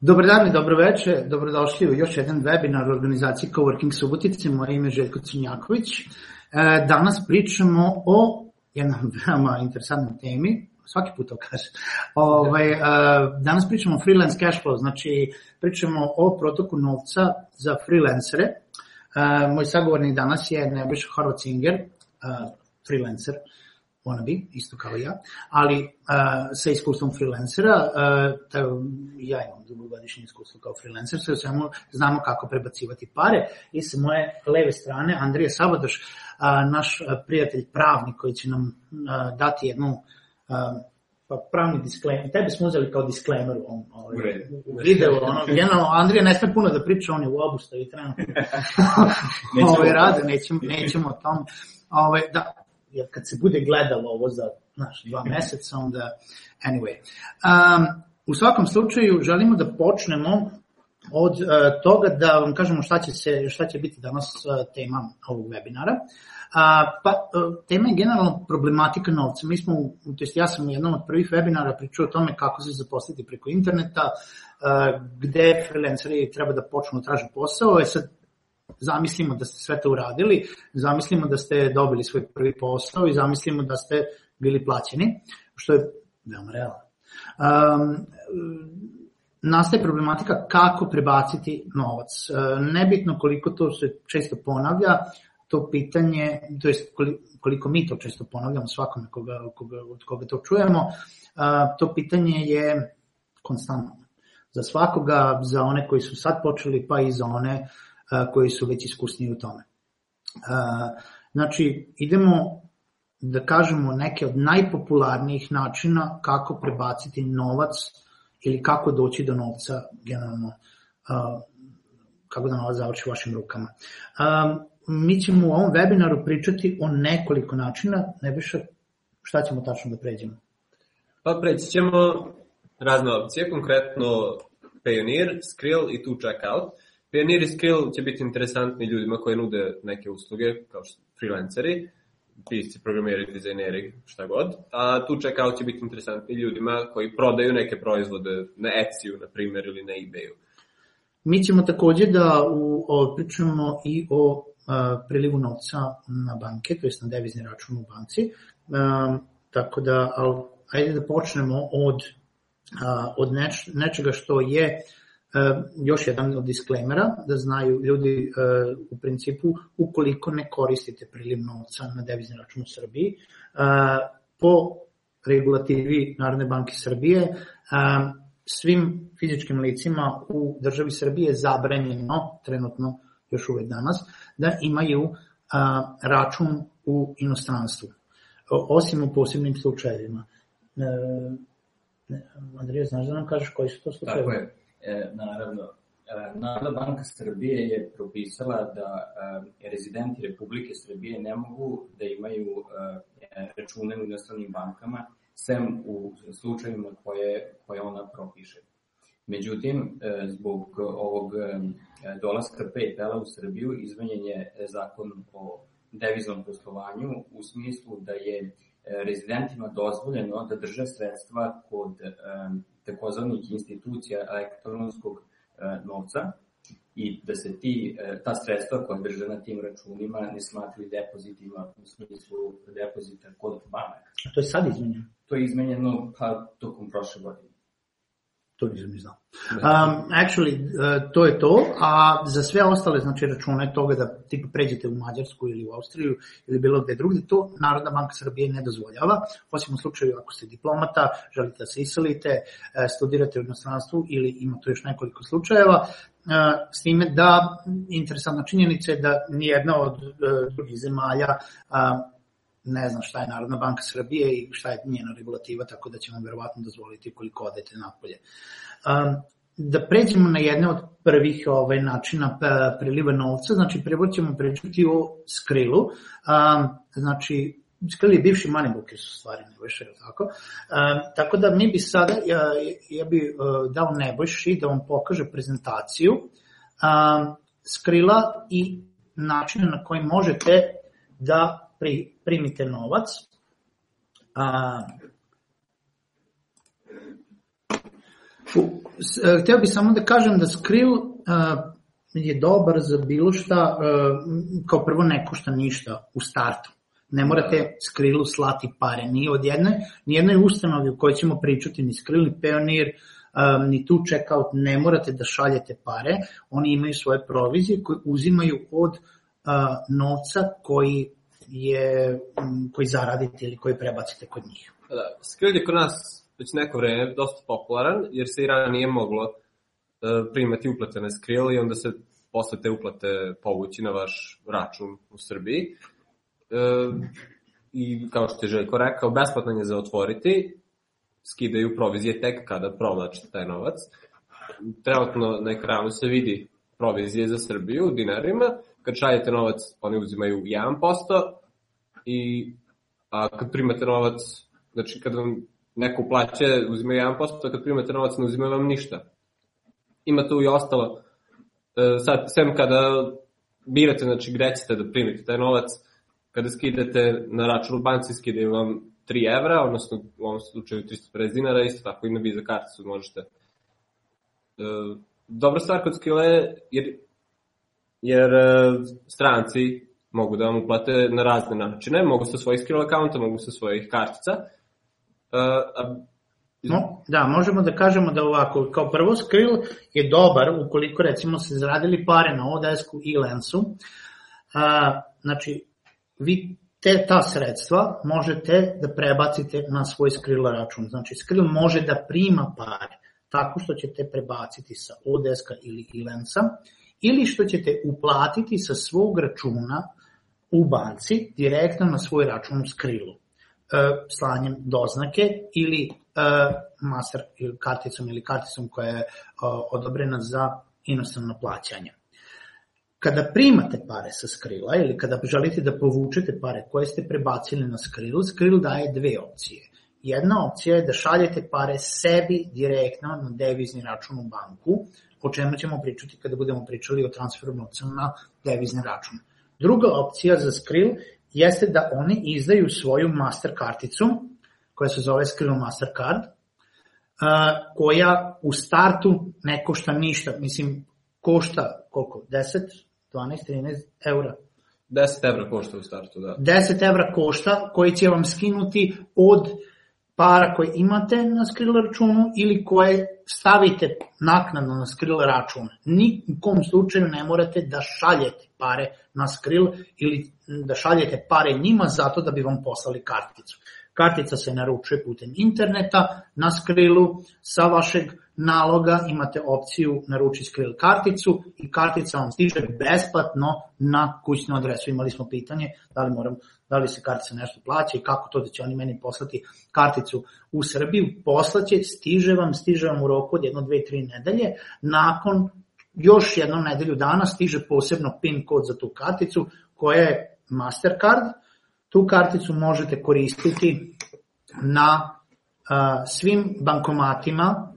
Dobar dan i dobro veče, dobrodošli u još jedan webinar u organizaciji Coworking Subotice, moje ime je Željko Crnjaković. E, danas pričamo o jednom veoma interesantnoj temi, svaki put to kažem. Ovaj, e, danas pričamo o freelance cash flow, znači pričamo o protoku novca za freelancere. E, moj sagovornik danas je Nebojša Horvacinger, freelancer, wannabe, isto kao ja, ali uh, sa iskustvom freelancera, uh, ta, ja imam dugogodišnje iskustvo kao freelancer, sve svemu znamo kako prebacivati pare. I sa moje leve strane Andrija Sabadoš, uh, naš prijatelj pravnik koji će nam uh, dati jednu uh, pa pravni disclaimer, tebe smo uzeli kao disclaimer u ovom ovaj, videu, ono, generalno, Andrija ne sme puno da priča, on je u obustavi trenutno. Ove, rade, nećemo, nećemo o tom. Ove, da, jer kad se bude gledalo ovo za znaš, dva meseca, onda anyway. Um, u svakom slučaju želimo da počnemo od uh, toga da vam kažemo šta će, se, šta će biti danas uh, tema ovog webinara. A, pa, uh, tema je generalno problematika novca. Mi smo, to jest ja sam u jednom od prvih webinara pričao o tome kako se zaposliti preko interneta, uh, gde freelanceri treba da počnu da traže posao. E sad, zamislimo da ste sve to uradili, zamislimo da ste dobili svoj prvi posao i zamislimo da ste bili plaćeni, što je veoma realno. Um, nastaje problematika kako prebaciti novac. Nebitno koliko to se često ponavlja, to pitanje, to je koliko mi to često ponavljamo svakome koga, koga, od koga to čujemo, to pitanje je konstantno. Za svakoga, za one koji su sad počeli, pa i za one koji su već iskusni u tome. Znači, idemo da kažemo neke od najpopularnijih načina kako prebaciti novac ili kako doći do novca generalno, kako da novac završi u vašim rukama. Mi ćemo u ovom webinaru pričati o nekoliko načina, ne biše šta ćemo tačno da pređemo? Pa preći ćemo razne opcije, konkretno Payoneer, Skrill i Tu Checkout. Pioneer Skill će biti interesantni ljudima koji nude neke usluge, kao što freelanceri, pisci, programeri, dizajneri, šta god. A tu checkout će biti interesantni ljudima koji prodaju neke proizvode na Etsy-u, na primjer, ili na eBay-u. Mi ćemo takođe da u, o, pričamo i o a, prilivu novca na banke, to je na devizni račun u banci. A, tako da, al, ajde da počnemo od, a, od neč, nečega što je još jedan od disklejmera, da znaju ljudi e, u principu ukoliko ne koristite priliv novca na devizni račun u Srbiji, e, po regulativi Narodne banke Srbije svim fizičkim licima u državi Srbije je zabranjeno, trenutno još uvek danas, da imaju račun u inostranstvu, osim u posebnim slučajevima. Andrija, znaš da nam kažeš koji su to slučajevi? Tako je. E, naravno, e, Narodna banka Srbije je propisala da e, rezidenti Republike Srbije ne mogu da imaju račune u inostranim bankama, sem u slučajima koje, koje ona propiše. Međutim, zbog ovog dolaska PayPal-a u Srbiju izmenjen je zakon o deviznom poslovanju u smislu da je rezidentima dozvoljeno da drže sredstva kod takozvanih institucija elektronskog e, novca i da se ti, e, ta sredstva koja drže na tim računima ne smatruju depozitima u smislu depozita kod banaka. A to je sad izmenjeno? To je izmenjeno pa tokom prošle godine. To nisam ni znao. Um, actually, uh, to je to, a za sve ostale znači, račune toga da tipa pređete u Mađarsku ili u Austriju ili bilo gde drugde, to Narodna banka Srbije ne dozvoljava, osim u slučaju ako ste diplomata, želite da se iselite, uh, studirate u inostranstvu ili ima to još nekoliko slučajeva, uh, s time da interesantna činjenica je da nijedna od drugih zemalja ne znam šta je Narodna banka Srbije i šta je njena regulativa, tako da će vam verovatno dozvoliti koliko odete napolje. Um, da pređemo na jedne od prvih ovaj, načina priliva novca, znači prvo ćemo pričati o Skrilu, um, znači Skrill je bivši Moneybooker su stvari, Nebojša, je tako? Um, tako da mi bi sada, ja, ja bi uh, dao Nebojši da vam pokaže prezentaciju um, Skrila i načina na koji možete da pri, primite novac. A, E, hteo bih samo da kažem da Skrill uh, je dobar za bilo šta, uh, kao prvo ne košta ništa u startu. Ne morate Skrillu slati pare, ni od jedne, ni jednoj ustanovi u kojoj ćemo pričati, ni Skrill, ni Payoneer, um, ni tu checkout, ne morate da šaljete pare, oni imaju svoje provizije koje uzimaju od uh, novca koji je, koji zaradite ili koji prebacite kod njih. Da, Skrill je kod nas već neko vreme dosta popularan, jer se i ranije moglo uh, primati uplate na Skrill i onda se posle te uplate povući na vaš račun u Srbiji. Uh, I kao što je Željko rekao, besplatno je za otvoriti, skidaju provizije tek kada provlačite taj novac. Trenutno na ekranu se vidi provizije za Srbiju u dinarima, kad šaljete novac oni uzimaju 1% i a kad primate novac, znači kad vam neko plaće, uzimaju 1%, a kad primate novac ne uzimaju vam ništa. Ima tu i ostalo. E, sad, sem kada birate, znači gde ćete da primite taj novac, kada skidate na račun u banci, skidaju vam 3 evra, odnosno u ovom slučaju 350 dinara, isto tako i na Visa karticu možete. E, dobra stvar kod Skile jer, jer stranci mogu da vam uplate na razne načine, mogu sa svojih Skrill akaunta, mogu sa svojih kartica, Uh, No, da, možemo da kažemo da ovako, kao prvo Skrill je dobar ukoliko recimo se zaradili pare na ODS-ku i Lensu, a, znači vi te ta sredstva možete da prebacite na svoj Skrill račun. Znači Skrill može da prima pare tako što ćete prebaciti sa ODS-ka ili Ilensa ili što ćete uplatiti sa svog računa u banci direktno na svoj račun u Skrillu. E, slanjem doznake ili e, master karticom ili karticom koja je e, odobrena za inostrano plaćanje. Kada primate pare sa Skrilla ili kada želite da povučete pare koje ste prebacili na Skrill, Skrill daje dve opcije. Jedna opcija je da šaljete pare sebi direktno na devizni račun u banku, o čemu ćemo pričati kada budemo pričali o transferu novca na devizni račun. Druga opcija za Skrill jeste da oni izdaju svoju master karticu, koja se zove Skrill Mastercard, koja u startu ne košta ništa, mislim, košta koliko? 10, 12, 13 eura? 10 evra košta u startu, da. 10 evra košta koji će vam skinuti od para koje imate na Skrill računu ili koje stavite naknadno na Skrill račun. Nikom slučaju ne morate da šaljete pare na Skrill ili da šaljete pare njima zato da bi vam poslali karticu. Kartica se naručuje putem interneta na Skrillu sa vašeg naloga imate opciju naruči Skrill karticu i kartica vam stiže besplatno na kućnu adresu. Imali smo pitanje da li, moram, da li se kartica nešto plaća i kako to da će oni meni poslati karticu u Srbiju. Poslaće, stiže vam, stiže vam u roku od jedno, dve, tri nedelje. Nakon još jednom nedelju dana stiže posebno PIN kod za tu karticu koja je Mastercard. Tu karticu možete koristiti na uh, svim bankomatima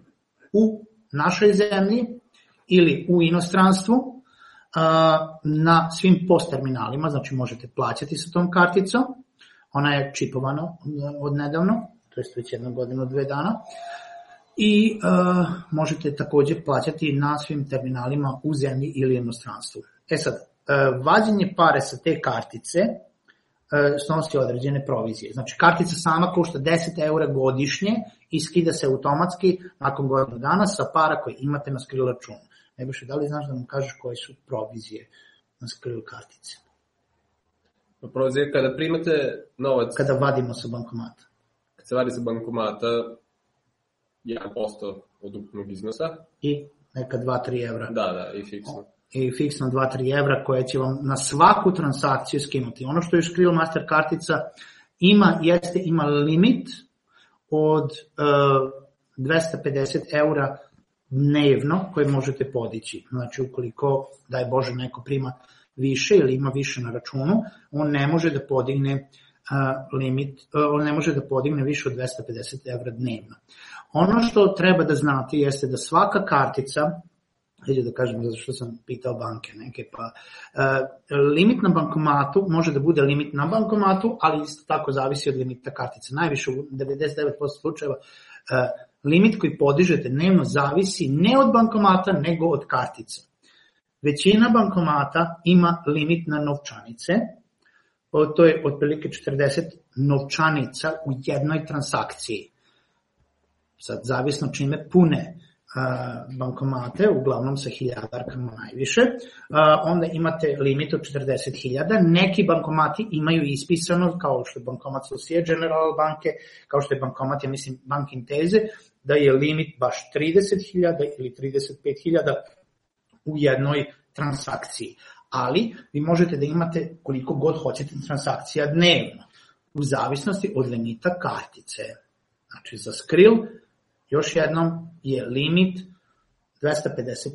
u našoj zemlji ili u inostranstvu na svim post terminalima, znači možete plaćati sa tom karticom. Ona je čipovana od nedavno, to je već jednu godinu, dve dana. I uh, možete takođe plaćati na svim terminalima u zemlji ili inostranstvu. E sad, uh, vađenje pare sa te kartice E, snosi određene provizije. Znači, kartica sama košta 10 eura godišnje i skida se automatski nakon godinu dana sa para koje imate na skril računu. Nebojše, da li znaš da nam kažeš koje su provizije na skril kartice? Pa provizije kada primate novac... Kada vadimo sa bankomata. Kada se vadi sa bankomata 1% od ukupnog iznosa. I neka 2-3 evra. Da, da, i fiksno i fiksno 2-3 evra koje će vam na svaku transakciju skinuti. Ono što je Skrill Master kartica ima, jeste ima limit od uh, e, 250 eura dnevno koje možete podići. Znači ukoliko, daj Bože, neko prima više ili ima više na računu, on ne može da podigne limit, on ne može da podigne više od 250 evra dnevno. Ono što treba da znate jeste da svaka kartica Hajde da kažem, zato što sam pitao banke neke, pa uh, limit na bankomatu može da bude limit na bankomatu, ali isto tako zavisi od limita kartice. Najviše u 99% slučajeva uh, limit koji podižete dnevno zavisi ne od bankomata, nego od kartica. Većina bankomata ima limit na novčanice, to je otprilike 40 novčanica u jednoj transakciji. Sad, zavisno čime pune bankomate, uglavnom sa hiljadarkama najviše, onda imate limit od 40.000. Neki bankomati imaju ispisano, kao što je bankomat Societe General banke, kao što je bankomat, ja mislim, Bank Inteze, da je limit baš 30.000 ili 35.000 u jednoj transakciji. Ali vi možete da imate koliko god hoćete transakcija dnevno, u zavisnosti od limita kartice. Znači za Skrill još jednom je limit 250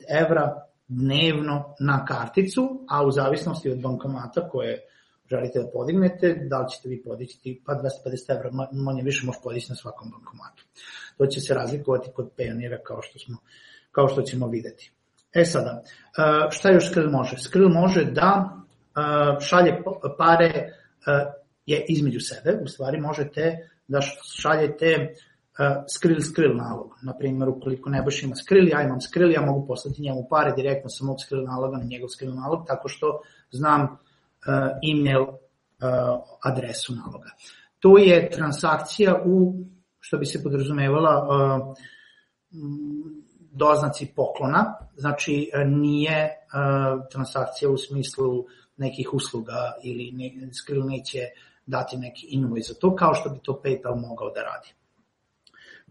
evra dnevno na karticu, a u zavisnosti od bankomata koje želite da podignete, da li ćete vi podići, pa 250 evra manje više može podići na svakom bankomatu. To će se razlikovati kod Payoneera kao što, smo, kao što ćemo videti. E sada, e, šta još Skrill može? Skrill može da e, šalje pare e, je između sebe, u stvari možete da šaljete skrill skrill nalog. Na primjer, ukoliko baš ima skrill, ja imam skrill, ja mogu poslati njemu pare direktno sa mog skrill naloga na njegov skrill nalog, tako što znam email uh, adresu naloga. To je transakcija u, što bi se podrazumevala, uh, doznaci poklona, znači nije transakcija u smislu nekih usluga ili ne, Skrill neće dati neki invoice za to, kao što bi to PayPal mogao da radi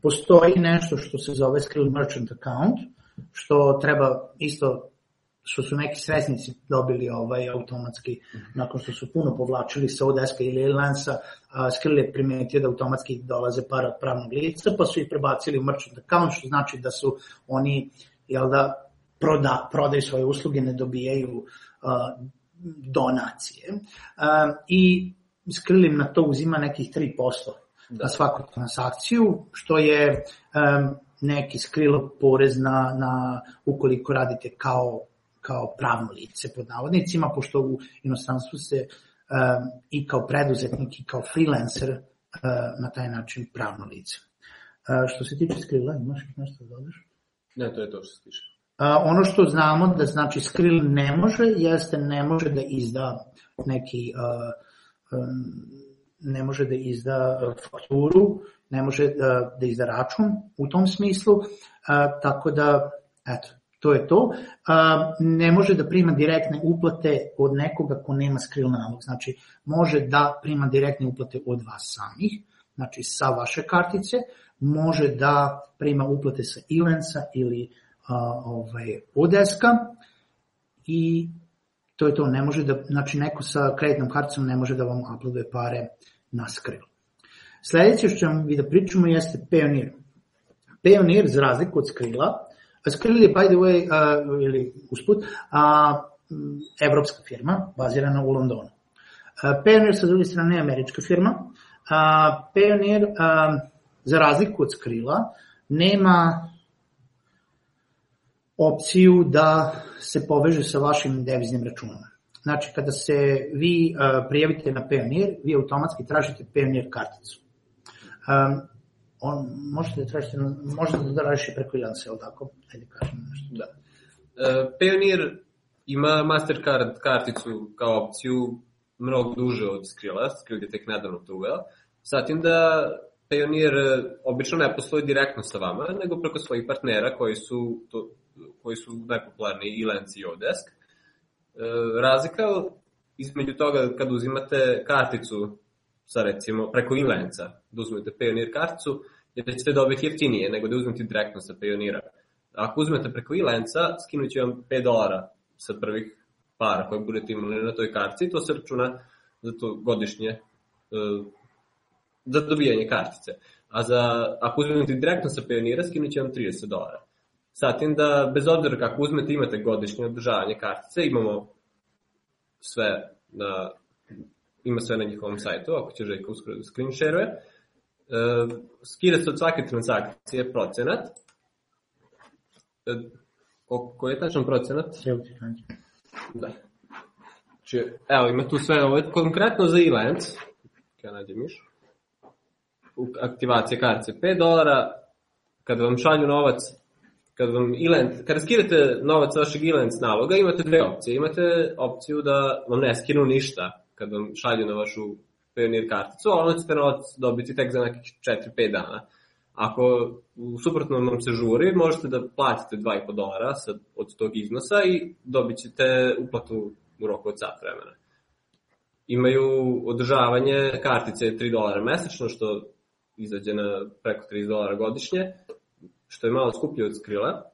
postoji nešto što se zove Skrill Merchant Account, što treba isto što su neki sresnici dobili ovaj automatski nakon što su puno povlačili sa Odeska ili Lansa, Skrill je primetio da automatski dolaze para od pravnog lica, pa su ih prebacili u merchant account, što znači da su oni jel da, proda, prodaju svoje usluge, ne dobijaju uh, donacije. Uh, I Skrill im na to uzima nekih 3% da. na svaku transakciju, što je um, neki skrilo porez na, na ukoliko radite kao, kao pravno lice pod navodnicima, pošto u inostranstvu se um, i kao preduzetnik i kao freelancer uh, na taj način pravno lice. Uh, što se tiče skrila, imaš nešto da dodaš? Ne, to je to što se tiče. Uh, ono što znamo da znači skril ne može, jeste ne može da izda neki uh, um, ne može da izda fakturu, ne može da, da izda račun u tom smislu, tako da, eto, to je to. Ne može da prima direktne uplate od nekoga ko nema skril nalog, znači može da prima direktne uplate od vas samih, znači sa vaše kartice, može da prima uplate sa Ilensa ili a, ovaj, Odeska i to je to, ne može da, znači neko sa kreditnom karticom ne može da vam uploaduje pare na Skrill. Sledeće što ćemo vi da pričamo jeste Payoneer. Payoneer, za razliku od Skrilla, Skrill je, by the way, uh, ili usput, uh, evropska firma, bazirana u Londonu. Uh, Payoneer, sa druge strane, je američka firma. Uh, Payoneer, uh, za razliku od Skrilla, nema opciju da se poveže sa vašim deviznim računom. Znači, kada se vi uh, prijavite na Payoneer, vi automatski tražite Payoneer karticu. Um, on, možete da tražite, možete da tražite preko Ilansa, je tako? Ajde kažem nešto. Da. Uh, Payoneer ima Mastercard karticu kao opciju mnogo duže od Skrilla, Skrill je tek nedavno to uveo. Zatim da Payoneer obično ne postoji direktno sa vama, nego preko svojih partnera koji su, to, koji su najpopularniji Ilance i Odesk. E, razlika između toga kad uzimate karticu sa recimo preko Inlenca, da uzmete Payoneer karticu, je da ćete dobiti jeftinije nego da uzmete direktno sa Payoneera. Ako uzmete preko Ilenca, skinut će vam 5 dolara sa prvih para koje budete imali na toj kartici, to se računa za to godišnje e, za dobijanje kartice. A za, ako uzmete direktno sa Payoneera, skinut će vam 30 dolara. Satim da, bez obzira kako uzmete, imate godišnje održavanje kartice, imamo sve na, ima sve na njihovom sajtu, ako će Željko uskoro da screen share-uje. E, skida se od svake transakcije procenat. E, koji je tačan procenat? Da. Znači, evo, ima tu sve, ovo je konkretno za e-lens, kada nađem iš, aktivacija kartice 5 dolara, kada vam šalju novac, kada vam Ilent, kada skidate novac sa vašeg Ilent naloga, imate dve opcije. Imate opciju da vam ne skinu ništa kada vam šalju na vašu Pioneer karticu, a ćete novac dobiti tek za nekih 4-5 dana. Ako u suprotnom vam se žuri, možete da platite 2,5 dolara od tog iznosa i dobit ćete uplatu u roku od sat vremena. Imaju održavanje kartice 3 dolara mesečno, što izađe na preko 30 dolara godišnje, što je malo skuplje od skrila.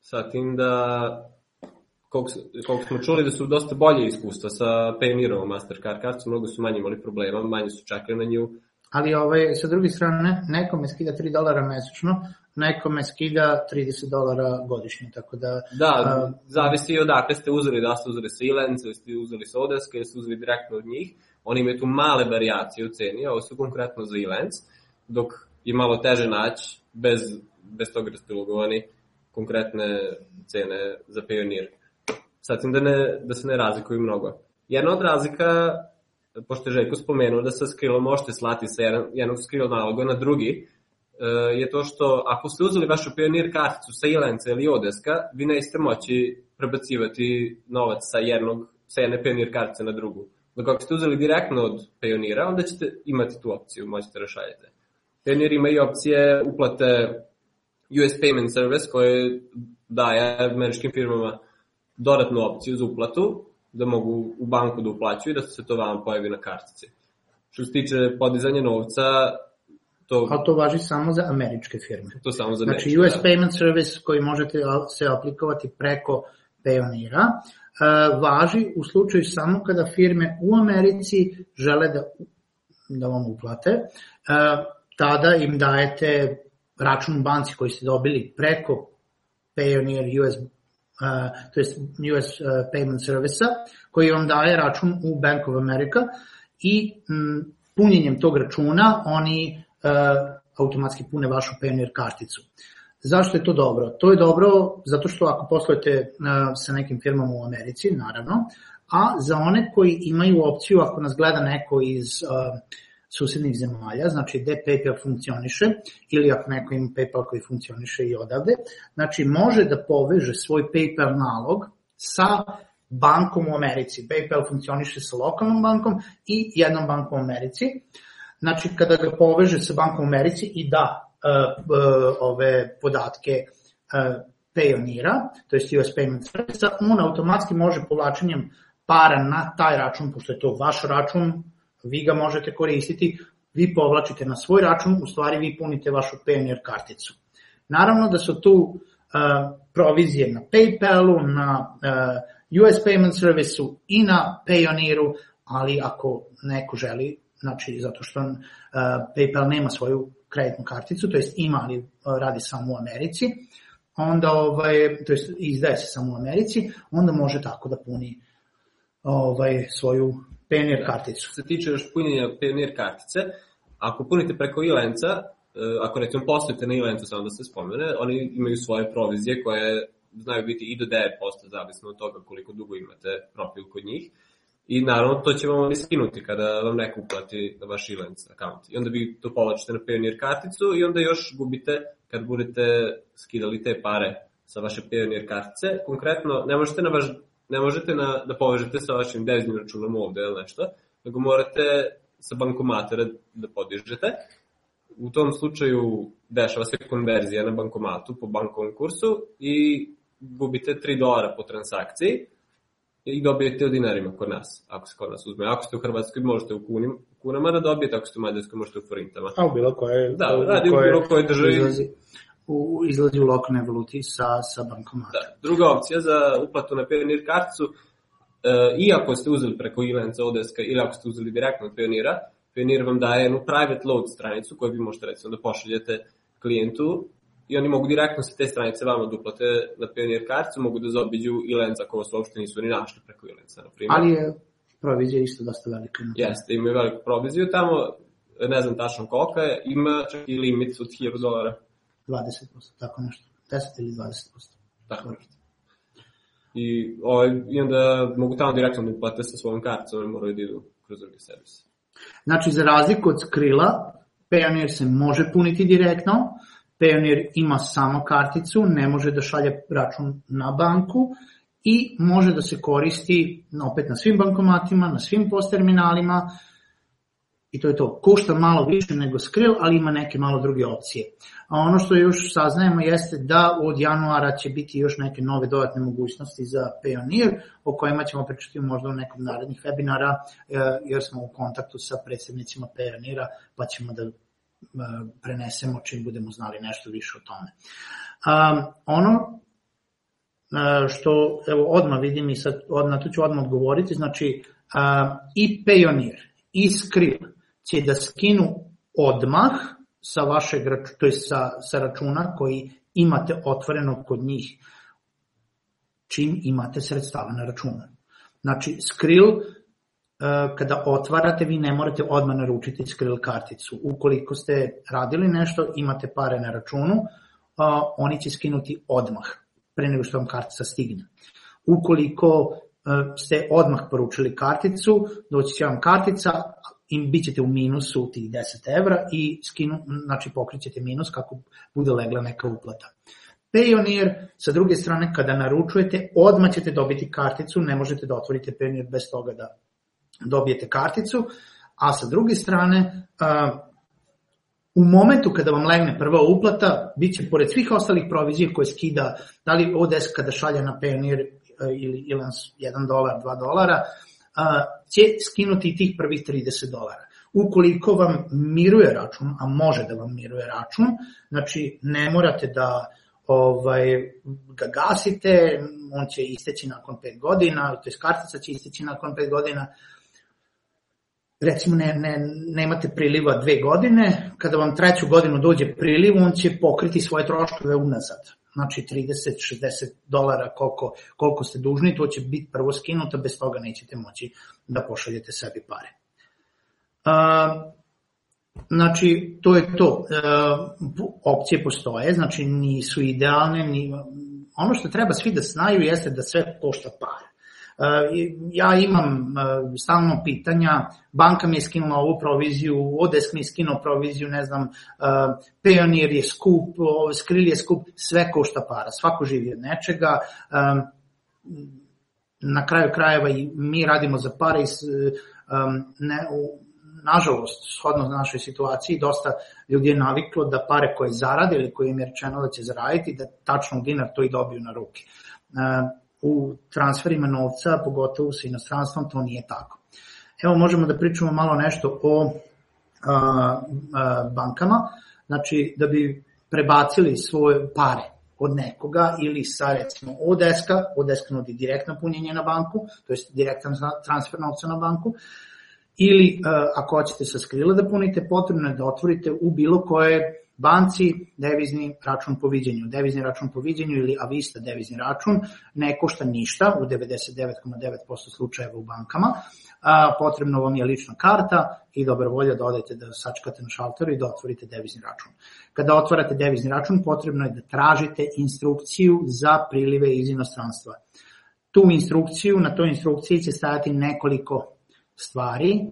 Sa tim da koliko, koliko smo čuli da su dosta bolje iskustva sa Paynerovom Mastercard karticom, mnogo su manje imali problema, manje su čekali na nju. Ali ovaj, sa druge strane, nekome skida 3 dolara mesečno, nekome skida 30 dolara godišnje, tako da... Da, a, zavisi odakle ste uzeli, da ste uzeli sa Ilence, ili ste uzeli sa Odeske, ili ste uzeli direktno od njih. Oni imaju tu male variacije u ceni, ovo su konkretno za Ilence, dok je malo teže naći bez, bez toga da ste ulogovani konkretne cene za Payoneer sa tim da, ne, da se ne razlikuju mnogo. Jedna od razlika, pošto je Željko spomenuo da sa skrilom možete slati sa jedan, jednog skril naloga na drugi, e, je to što ako ste uzeli vašu pionir karticu sa Ilenca ili Odeska, vi nećete moći prebacivati novac sa, jednog, sa jedne pionir kartice na drugu. Dok ako ste uzeli direktno od pionira, onda ćete imati tu opciju, možete rašaljati. Da Pionir ima i opcije uplate US Payment Service koje daje američkim firmama dodatnu opciju za uplatu, da mogu u banku da uplaćuju i da se to vama pojavi na kartici. Što se tiče podizanja novca, to... A to važi samo za američke firme. To samo za znači, američke, US da. Payment Service koji možete se aplikovati preko Payoneera, uh, važi u slučaju samo kada firme u Americi žele da, da vam uplate. Uh, tada im dajete račun banci koji ste dobili preko Payoneer US to jest US Payment service koji vam daje račun u Bank of America i punjenjem tog računa oni automatski pune vašu Payoneer karticu. Zašto je to dobro? To je dobro zato što ako poslujete sa nekim firmama u Americi, naravno, a za one koji imaju opciju, ako nas gleda neko iz uh, susednih zemalja, znači gde PayPal funkcioniše ili ako neko ima PayPal koji funkcioniše i odavde, znači može da poveže svoj PayPal nalog sa bankom u Americi. PayPal funkcioniše sa lokalnom bankom i jednom bankom u Americi. Znači, kada ga poveže sa bankom u Americi i da uh, uh, ove podatke uh, Payoneera, to je US Payment Service, on automatski može povlačenjem para na taj račun, pošto je to vaš račun, vi ga možete koristiti, vi povlačite na svoj račun, u stvari vi punite vašu Payoneer karticu. Naravno da su tu uh, provizije na PayPalu, na uh, US Payment Service-u i na Payoneeru, ali ako neko želi, znači zato što uh, PayPal nema svoju kreditnu karticu, to jest ima, ali uh, radi samo u Americi, onda ovaj, to jest izdaje se samo u Americi, onda može tako da puni ovaj svoju Payoneer karticu. Se tiče još punjenja Payoneer kartice, ako punite preko Ilenca, e, ako recimo poslujete na Ilencu, samo da se spomene, oni imaju svoje provizije koje znaju biti i do 9%, zavisno od toga koliko dugo imate profil kod njih. I naravno to će vam skinuti kada vam neko uplati na vaš Ilenc account. I onda vi to povlačite na Payoneer karticu i onda još gubite kad budete skidali te pare sa vaše Payoneer kartice. Konkretno, ne možete na vaš ne možete na, da povežete sa vašim deviznim računom ovde ili nešto, nego morate sa bankomatera da podižete. U tom slučaju dešava se konverzija na bankomatu po bankovom kursu i gubite 3 dolara po transakciji i dobijete u dinarima kod nas, ako se kod nas uzme. Ako ste u Hrvatskoj, možete u kunim, kunama da dobijete, ako ste u Mađarskoj, možete u forintama. A u bilo koje... Da, radi u bilo koje državi. U, izlazi u lokalnoj valuti sa, sa bankomatom. Da. Druga opcija za uplatu na Payoneer karticu, e, iako ste uzeli preko Ilenca, Odeska ili ako ste uzeli direktno od Payoneera, Payoneer vam daje jednu private load stranicu koju vi možete recimo da pošaljete klijentu i oni mogu direktno sa te stranice vama da uplate na Payoneer karticu, mogu da zaobiđu Ilenca ako vas uopšte nisu ni našli preko Ilenca, na primjer. Ali je provizija isto dosta velika. Jeste, imaju veliku proviziju tamo, ne znam tačno kolika je, ima čak i limit od 1000 dolara. 20%, tako nešto. 10 ili 20%. Tako nešto. I, ovaj, I onda mogu tamo direktno da plate sa svojom karticom, ne moraju da idu kroz drugi servis. Znači, za razliku od Skrilla, Payoneer se može puniti direktno, Payoneer ima samo karticu, ne može da šalje račun na banku i može da se koristi opet na svim bankomatima, na svim post terminalima i to je to. Košta malo više nego Skrill, ali ima neke malo druge opcije. A ono što još saznajemo jeste da od januara će biti još neke nove dodatne mogućnosti za Payoneer, o kojima ćemo pričati možda u nekom narednih webinara, e, jer smo u kontaktu sa predsednicima Payoneera, pa ćemo da prenesemo čim budemo znali nešto više o tome. Um, ono što evo odmah vidim i sad na to ću odmah odgovoriti, znači uh, i Payoneer i Skrill će da skinu odmah sa vašeg to je sa, sa računa koji imate otvoreno kod njih čim imate sredstava na računu. Znači, Skrill E, kada otvarate, vi ne morate odmah naručiti Skrill karticu. Ukoliko ste radili nešto, imate pare na računu, oni će skinuti odmah, pre nego što vam kartica stigne. Ukoliko e, ste odmah poručili karticu, doći će vam kartica, i bit ćete u minusu tih 10 evra i skinu, znači pokrićete minus kako bude legla neka uplata. Payoneer, sa druge strane, kada naručujete, odmah ćete dobiti karticu, ne možete da otvorite Payoneer bez toga da dobijete karticu, a sa druge strane, u momentu kada vam legne prva uplata, bit će pored svih ostalih provizija koje skida, da li ODS kada šalje na Payoneer ili, ili 1 dolar, 2 dolara, će skinuti tih prvih 30 dolara. Ukoliko vam miruje račun, a može da vam miruje račun, znači ne morate da ovaj, ga gasite, on će isteći nakon 5 godina, to je kartica će isteći nakon 5 godina, recimo ne, ne, nemate priliva dve godine, kada vam treću godinu dođe priliv, on će pokriti svoje troškove unazad. Znači 30-60 dolara koliko, koliko ste dužni, to će biti prvo skinuto, bez toga nećete moći da pošaljete sebi pare. Uh, znači, to je to. Uh, opcije postoje, znači nisu idealne, ni, ono što treba svi da znaju jeste da sve košta pare. Ja imam stalno pitanja, banka mi je skinula ovu proviziju, Odesk mi je skinuo proviziju, ne znam, Payoneer je skup, Skrill je skup, sve košta para, svako živi od nečega, na kraju krajeva i mi radimo za pare i ne, nažalost, shodno našoj situaciji, dosta ljudi je naviklo da pare koje zarade ili koje im je rečeno da će zaraditi, da tačno dinar to i dobiju na ruke u transferima novca, pogotovo sa inostranstvom, to nije tako. Evo možemo da pričamo malo nešto o a, a, bankama, znači da bi prebacili svoje pare od nekoga ili sa recimo ODS-ka, ODS nudi direktno punjenje na banku, to je direktan transfer novca na banku, ili ako hoćete sa skrila da punite, potrebno je da otvorite u bilo koje banci devizni račun po viđenju. Devizni račun po viđenju ili avista devizni račun ne košta ništa u 99,9% slučajeva u bankama. A, potrebno vam je lična karta i dobra volja da odete da sačkate na šalteru i da otvorite devizni račun. Kada otvarate devizni račun, potrebno je da tražite instrukciju za prilive iz inostranstva. Tu instrukciju, na toj instrukciji će stajati nekoliko stvari,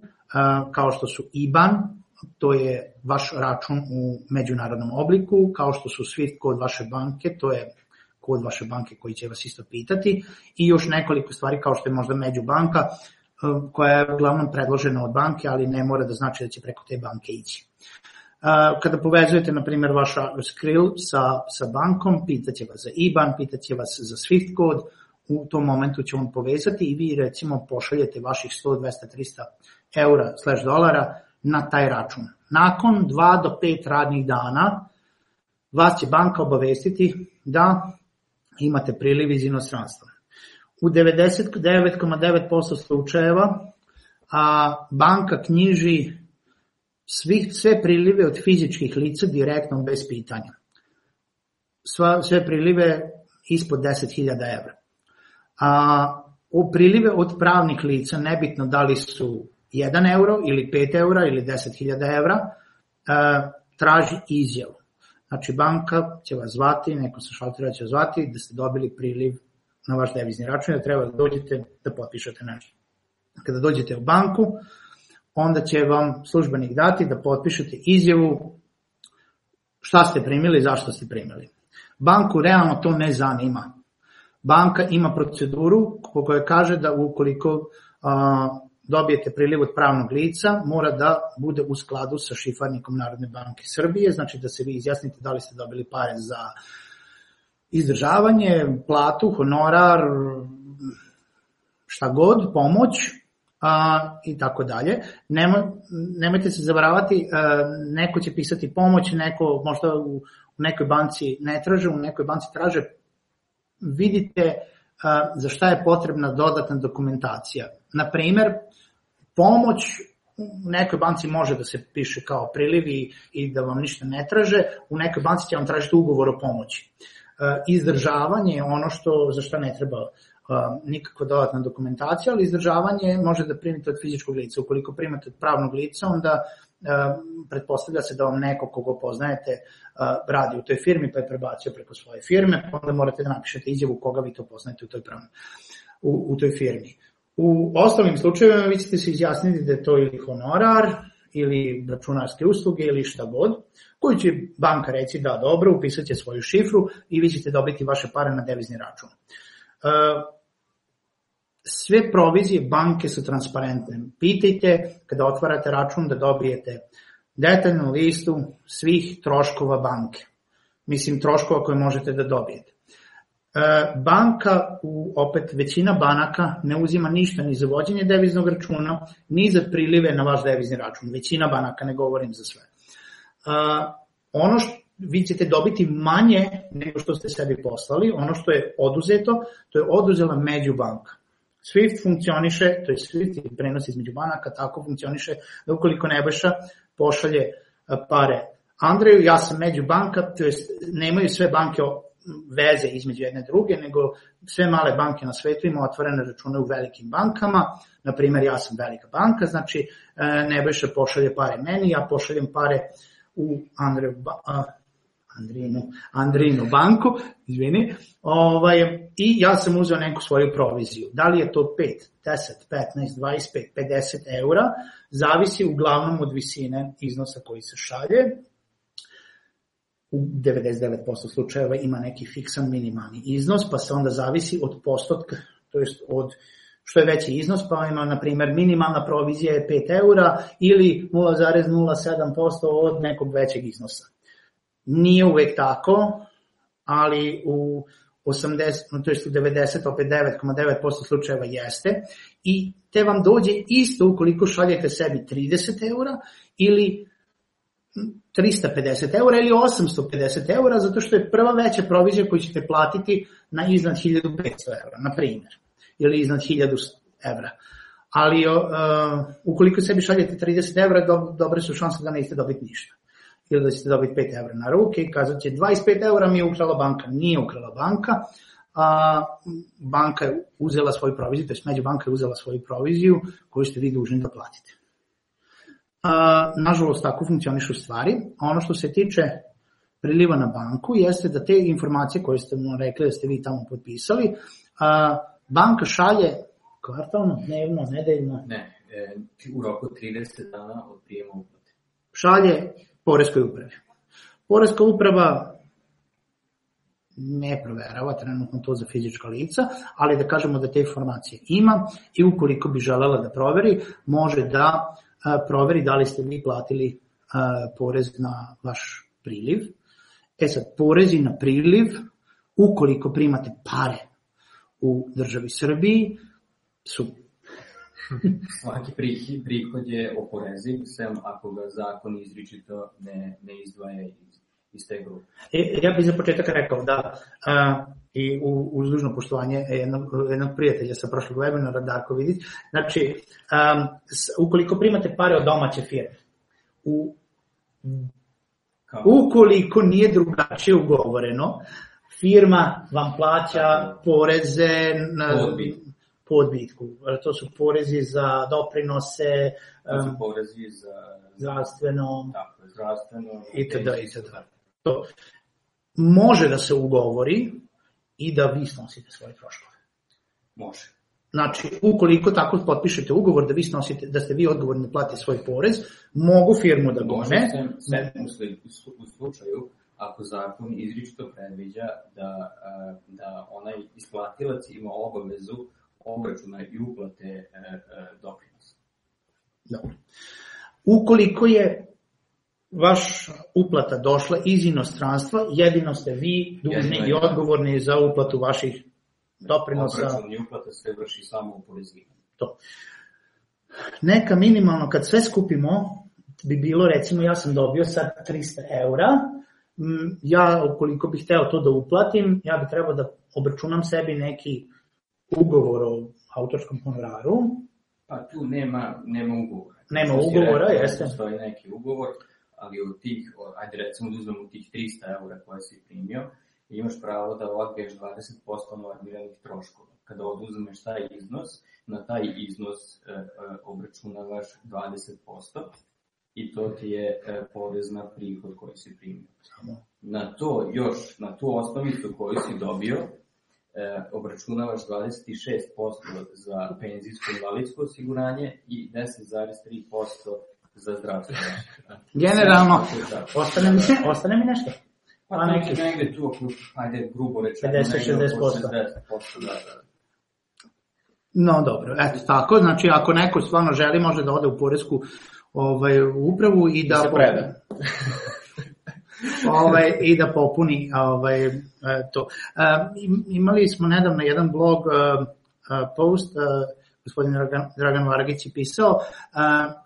kao što su IBAN, to je vaš račun u međunarodnom obliku, kao što su Swift kod vaše banke, to je kod vaše banke koji će vas isto pitati i još nekoliko stvari kao što je možda međubanka e, koja je uglavnom predložena od banke, ali ne mora da znači da će preko te banke ići. E, kada povezujete, na primjer, vaša Skrill sa, sa bankom, pitaće vas za IBAN, pitaće vas za Swift kod, u tom momentu će on povezati i vi recimo pošaljete vaših 100, 200, 300 eura slash dolara na taj račun. Nakon 2 do 5 radnih dana vas će banka obavestiti da imate priliv iz inostranstva. U 99,9% slučajeva a banka knjiži svi, sve prilive od fizičkih lica direktno bez pitanja. Sva, sve prilive ispod 10.000 evra. A, u prilive od pravnih lica, nebitno da li su 1 euro ili 5 eura ili 10.000 evra, e, traži izjavu. Znači banka će vas zvati, neko sa šaltera će vas zvati da ste dobili priliv na vaš devizni račun, da treba da dođete da potpišete nešto. Kada dođete u banku, onda će vam službenik dati da potpišete izjavu šta ste primili, zašto ste primili. Banku realno to ne zanima. Banka ima proceduru koja kaže da ukoliko a, dobijete priliv od pravnog lica, mora da bude u skladu sa šifarnikom Narodne banke Srbije, znači da se vi izjasnite da li ste dobili pare za izdržavanje, platu, honorar, šta god, pomoć a, i tako dalje. Nemo, nemojte se zavaravati, a, neko će pisati pomoć, neko možda u, u nekoj banci ne traže, u nekoj banci traže. Vidite a, za šta je potrebna dodatna dokumentacija. Na primer, pomoć u nekoj banci može da se piše kao prilivi i da vam ništa ne traže, u nekoj banci će vam tražiti ugovor o pomoći. Izdržavanje je ono što, za što ne treba nikakva dodatna dokumentacija, ali izdržavanje može da primite od fizičkog lica. Ukoliko primate od pravnog lica, onda pretpostavlja se da vam neko koga poznajete radi u toj firmi, pa je prebacio preko svoje firme, pa onda morate da napišete izjavu koga vi to poznajete u toj, pravni, u, u toj firmi. U ostalim slučajevima vi ćete se izjasniti da je to ili honorar, ili računarske usluge ili šta god, koji će banka reći da dobro, upisat će svoju šifru i vi ćete dobiti vaše pare na devizni račun. Sve provizije banke su transparentne. Pitajte kada otvarate račun da dobijete detaljnu listu svih troškova banke. Mislim, troškova koje možete da dobijete. Banka, u, opet većina banaka ne uzima ništa ni za vođenje deviznog računa, ni za prilive na vaš devizni račun. Većina banaka, ne govorim za sve. Ono što vi ćete dobiti manje nego što ste sebi poslali, ono što je oduzeto, to je oduzela međubanka. Swift funkcioniše, to je Swift i prenos između banaka, tako funkcioniše da ukoliko Nebojša pošalje pare Andreju, ja sam među banka, to jest nemaju sve banke veze između jedne druge, nego sve male banke na svetu imaju otvorene račune u velikim bankama, na primjer ja sam velika banka, znači e, Nebojša pošalje pare meni, ja pošaljem pare u Andreju, Andrinu, Andrinu banku, izvini, ovaj, i ja sam uzeo neku svoju proviziju. Da li je to 5, 10, 15, 25, 50 eura, zavisi uglavnom od visine iznosa koji se šalje, u 99% slučajeva ima neki fiksan minimalni iznos, pa se onda zavisi od postotka, to jest od što je veći iznos, pa ima, na primer, minimalna provizija je 5 eura ili 0,07% od nekog većeg iznosa. Nije uvek tako, ali u 80, to jest u 90, opet 9,9% slučajeva jeste i te vam dođe isto ukoliko šaljete sebi 30 eura ili 350 eura ili 850 eura, zato što je prva veća provizija koju ćete platiti na iznad 1500 eura, na primjer, ili iznad 1000 evra. Ali uh, ukoliko sebi šaljete 30 evra, do, dobre su šanse da nećete dobiti ništa. Ili da ćete dobiti 5 evra na ruke i kazat će 25 evra mi je ukrala banka. Nije ukrala banka, a banka je uzela svoju proviziju, to je među banka je uzela svoju proviziju koju ste vi dužni da platite. Nažalost, tako funkcionišu stvari. Ono što se tiče priliva na banku jeste da te informacije koje ste mu rekli da ste vi tamo potpisali, a, banka šalje kvartalno, dnevno, nedeljno? Ne, e, u roku 30 dana od prijema uplate. Šalje Poreskoj upravi. Poreska uprava ne proverava trenutno to za fizička lica, ali da kažemo da te informacije ima i ukoliko bi želela da proveri, može da proveri da li ste vi platili porez na vaš priliv. E sad, porezi na priliv, ukoliko primate pare u državi Srbiji, su Svaki prihod je oporeziv, sem ako ga zakon izričito ne, ne izdvaja iz, iz te grupe. E, ja bih za početak rekao da a, i u, uz dužno poštovanje jednog, jednog prijatelja sa prošlog webinara, Darko Vidić, znači, um, ukoliko primate pare od domaće firme, u, Kao? ukoliko nije drugačije ugovoreno, firma vam plaća poreze na podbitku. To su porezi za doprinose, to su porezi za zdravstveno, tako, zdravstveno itd. itd. To može da se ugovori, i da vi snosite svoje troškove. Može. Znači, ukoliko tako potpišete ugovor da vi snosite, da ste vi odgovorni da platite svoj porez, mogu firmu da gone. Se, se, u slučaju ako zakon izričito predviđa da, da onaj isplatilac ima obavezu obračuna i uplate doprinosa. Dobro. Ukoliko je vaš uplata došla iz inostranstva, jedino ste vi dužni i odgovorni za uplatu vaših doprinosa. Obračun i uplata se vrši samo u porezivanje. To. Neka minimalno, kad sve skupimo, bi bilo, recimo, ja sam dobio sad 300 eura, ja, ukoliko bih hteo to da uplatim, ja bi trebao da obračunam sebi neki ugovor o autorskom honoraru. Pa tu nema, nema ugovora. Nema ugovora, rekao, jeste. Postoji neki ugovor, ali od tih, ajde recimo da uzmemo tih 300 eura koje si primio, imaš pravo da odbiješ 20% normiranih troškova. Kada oduzmeš taj iznos, na taj iznos e, e, obračunavaš 20% i to ti je e, porez na prihod koji si primio. Na to još, na tu osnovicu koju si dobio, e, obračunavaš 26% za penzijsko i invalidsko osiguranje i 10,3% za zdravstvo. Generalno, ostane mi, ostane mi nešto. Pa, pa neki negde tu, ako, ajde, grubo rečeno, 50-60%. 60%, da, da. No dobro, eto tako, znači ako neko stvarno želi može da ode u poresku ovaj, upravu i da... da se preda. ovaj, i da popuni ovaj, to. Imali smo nedavno jedan blog post, gospodin Dragan, Dragan Vargić je pisao,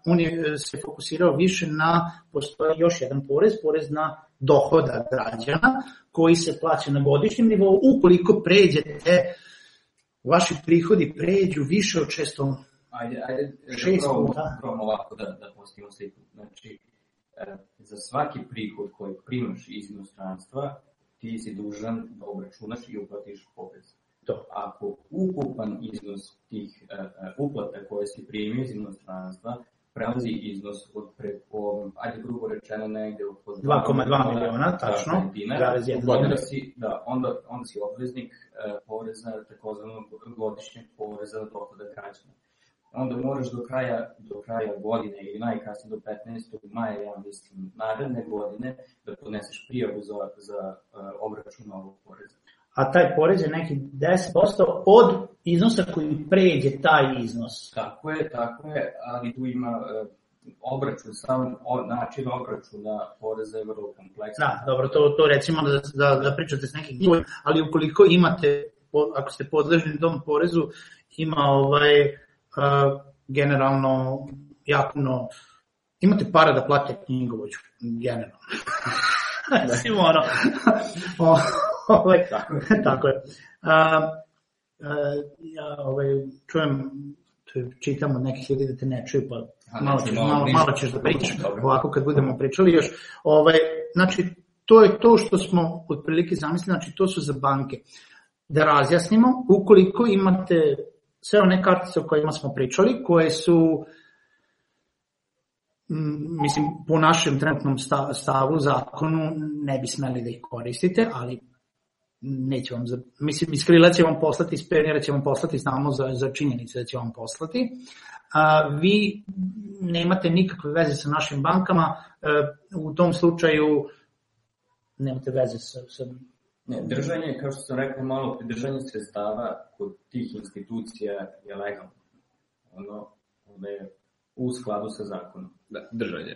on je se fokusirao više na, postoji još jedan porez, porez na dohoda građana koji se plaća na godišnjem nivou ukoliko pređete vaši prihodi pređu više od 600 Ajde, ajde, šest puta. Probamo ovako da, da postavimo sliku. Znači, e, za svaki prihod koji primaš iz inostranstva, ti si dužan da obračunaš i uplatiš porez. To. Ako ukupan iznos tih uh, uplata koje si primio iz inostranstva prelazi iznos od preko, ajde grubo rečeno negde oko 2,2 miliona, tačno, dinara, onda si, da, onda, onda si obveznik uh, poreza, takozvanog godišnjeg poreza na dohoda građana. Onda moraš do kraja, do kraja godine ili najkasnije do 15. maja, ja mislim, naredne godine, da podneseš prijavu za, za uh, obračun ovog poreza a taj porez je neki 10% od iznosa koji pređe taj iznos. Tako je, tako je, ali tu ima uh, obračun, sam način obračuna poreza je vrlo kompleksan. Da, dobro, to, to recimo da, da, da pričate s nekim ljudima, ali ukoliko imate, ako ste podležni dom porezu, ima ovaj, uh, generalno jako imate para da platite knjigovođu, generalno. Recimo ono, ovaj, tako, je. A, a, ja ovaj, čujem, čitam od nekih ljudi da te ne čuju, pa malo ćeš, malo, malo ćeš da pričaš, ovako kad budemo pričali još. Ovaj, znači, to je to što smo otprilike zamislili, znači to su za banke. Da razjasnimo, ukoliko imate sve one kartice o kojima smo pričali, koje su mislim, po našem trenutnom stavu, zakonu, ne bi smeli da ih koristite, ali neće vam, za, mislim, iz krila će vam poslati, iz pionira će vam poslati, znamo za, za činjenice da će vam poslati. A, vi nemate nikakve veze sa našim bankama, a, e, u tom slučaju nemate veze sa, sa Ne, držanje, kao što sam rekao malo, pridržanje sredstava kod tih institucija je legalno. Ono, onda je u skladu sa zakonom. Da, držanje.